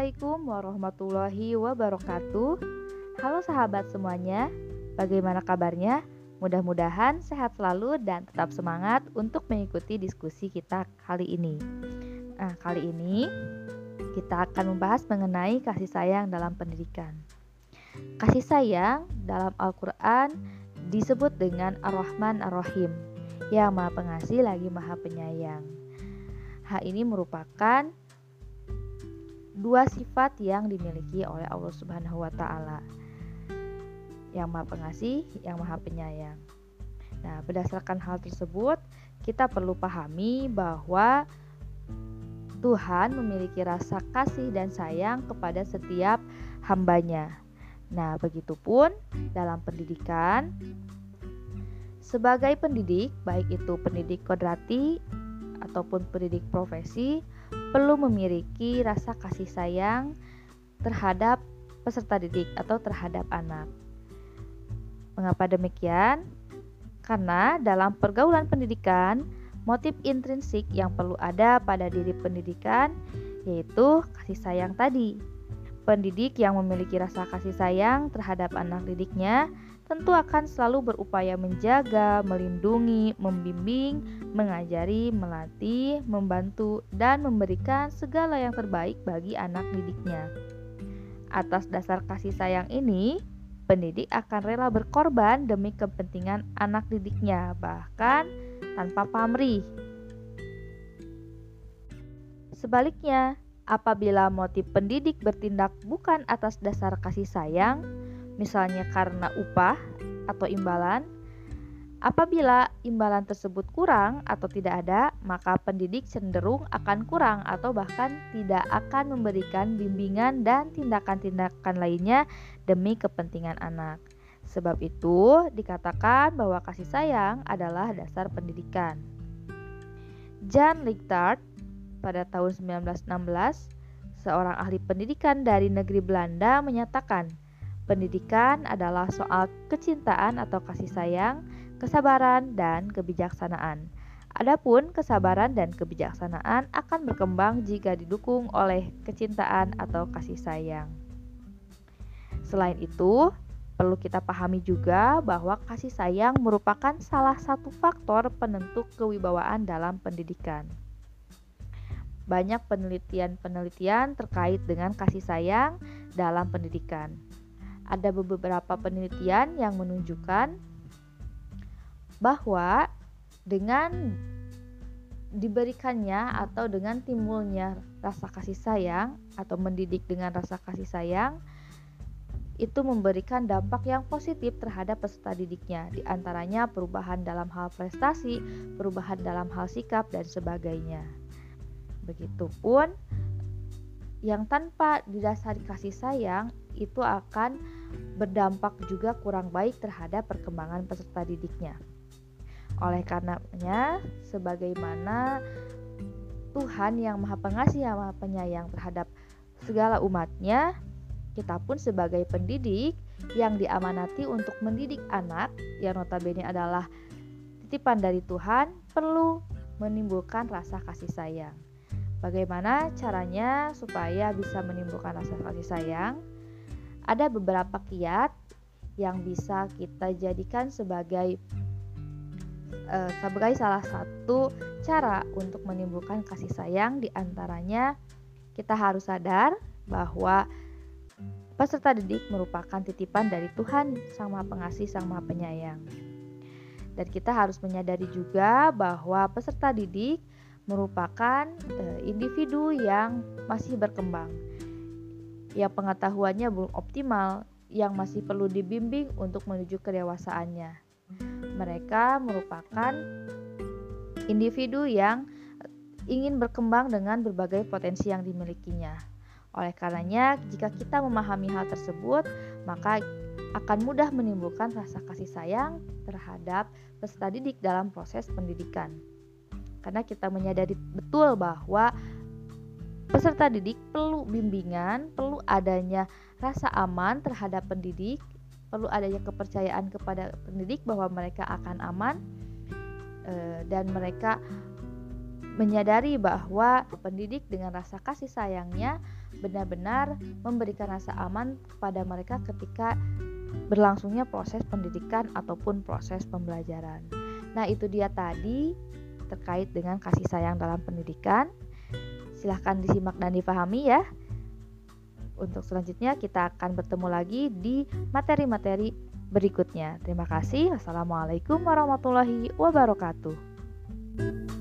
Assalamualaikum warahmatullahi wabarakatuh. Halo sahabat semuanya, bagaimana kabarnya? Mudah-mudahan sehat selalu dan tetap semangat untuk mengikuti diskusi kita kali ini. Nah, kali ini kita akan membahas mengenai kasih sayang dalam pendidikan. Kasih sayang dalam Al-Quran disebut dengan Ar-Rahman Ar-Rahim, yang maha pengasih lagi maha penyayang. Hal ini merupakan dua sifat yang dimiliki oleh Allah Subhanahu wa taala. Yang Maha Pengasih, yang Maha Penyayang. Nah, berdasarkan hal tersebut, kita perlu pahami bahwa Tuhan memiliki rasa kasih dan sayang kepada setiap hambanya. Nah, begitupun dalam pendidikan, sebagai pendidik, baik itu pendidik kodrati ataupun pendidik profesi, perlu memiliki rasa kasih sayang terhadap peserta didik atau terhadap anak. Mengapa demikian? Karena dalam pergaulan pendidikan, motif intrinsik yang perlu ada pada diri pendidikan yaitu kasih sayang tadi. Pendidik yang memiliki rasa kasih sayang terhadap anak didiknya tentu akan selalu berupaya menjaga, melindungi, membimbing, mengajari, melatih, membantu, dan memberikan segala yang terbaik bagi anak didiknya. Atas dasar kasih sayang ini, pendidik akan rela berkorban demi kepentingan anak didiknya, bahkan tanpa pamrih. Sebaliknya, apabila motif pendidik bertindak bukan atas dasar kasih sayang, misalnya karena upah atau imbalan. Apabila imbalan tersebut kurang atau tidak ada, maka pendidik cenderung akan kurang atau bahkan tidak akan memberikan bimbingan dan tindakan-tindakan lainnya demi kepentingan anak. Sebab itu, dikatakan bahwa kasih sayang adalah dasar pendidikan. Jan Lichtard pada tahun 1916, seorang ahli pendidikan dari negeri Belanda menyatakan, Pendidikan adalah soal kecintaan atau kasih sayang, kesabaran, dan kebijaksanaan. Adapun kesabaran dan kebijaksanaan akan berkembang jika didukung oleh kecintaan atau kasih sayang. Selain itu, perlu kita pahami juga bahwa kasih sayang merupakan salah satu faktor penentu kewibawaan dalam pendidikan. Banyak penelitian-penelitian terkait dengan kasih sayang dalam pendidikan ada beberapa penelitian yang menunjukkan bahwa dengan diberikannya atau dengan timbulnya rasa kasih sayang atau mendidik dengan rasa kasih sayang itu memberikan dampak yang positif terhadap peserta didiknya, di antaranya perubahan dalam hal prestasi, perubahan dalam hal sikap, dan sebagainya. Begitupun yang tanpa didasari kasih sayang itu akan berdampak juga kurang baik terhadap perkembangan peserta didiknya. Oleh karenanya, sebagaimana Tuhan yang Maha Pengasih yang Maha Penyayang terhadap segala umatnya, kita pun sebagai pendidik yang diamanati untuk mendidik anak yang notabene adalah titipan dari Tuhan perlu menimbulkan rasa kasih sayang. Bagaimana caranya supaya bisa menimbulkan rasa kasih sayang? Ada beberapa kiat yang bisa kita jadikan sebagai uh, sebagai salah satu cara untuk menimbulkan kasih sayang di antaranya kita harus sadar bahwa peserta didik merupakan titipan dari Tuhan Sang Maha Pengasih, Sang Maha Penyayang. Dan kita harus menyadari juga bahwa peserta didik merupakan uh, individu yang masih berkembang, yang pengetahuannya belum optimal, yang masih perlu dibimbing untuk menuju kedewasaannya. Mereka merupakan individu yang ingin berkembang dengan berbagai potensi yang dimilikinya. Oleh karenanya, jika kita memahami hal tersebut, maka akan mudah menimbulkan rasa kasih sayang terhadap peserta didik dalam proses pendidikan karena kita menyadari betul bahwa peserta didik perlu bimbingan, perlu adanya rasa aman terhadap pendidik, perlu adanya kepercayaan kepada pendidik bahwa mereka akan aman eh, dan mereka menyadari bahwa pendidik dengan rasa kasih sayangnya benar-benar memberikan rasa aman kepada mereka ketika berlangsungnya proses pendidikan ataupun proses pembelajaran. Nah, itu dia tadi terkait dengan kasih sayang dalam pendidikan. Silahkan disimak dan dipahami ya. Untuk selanjutnya kita akan bertemu lagi di materi-materi berikutnya. Terima kasih. Wassalamualaikum warahmatullahi wabarakatuh.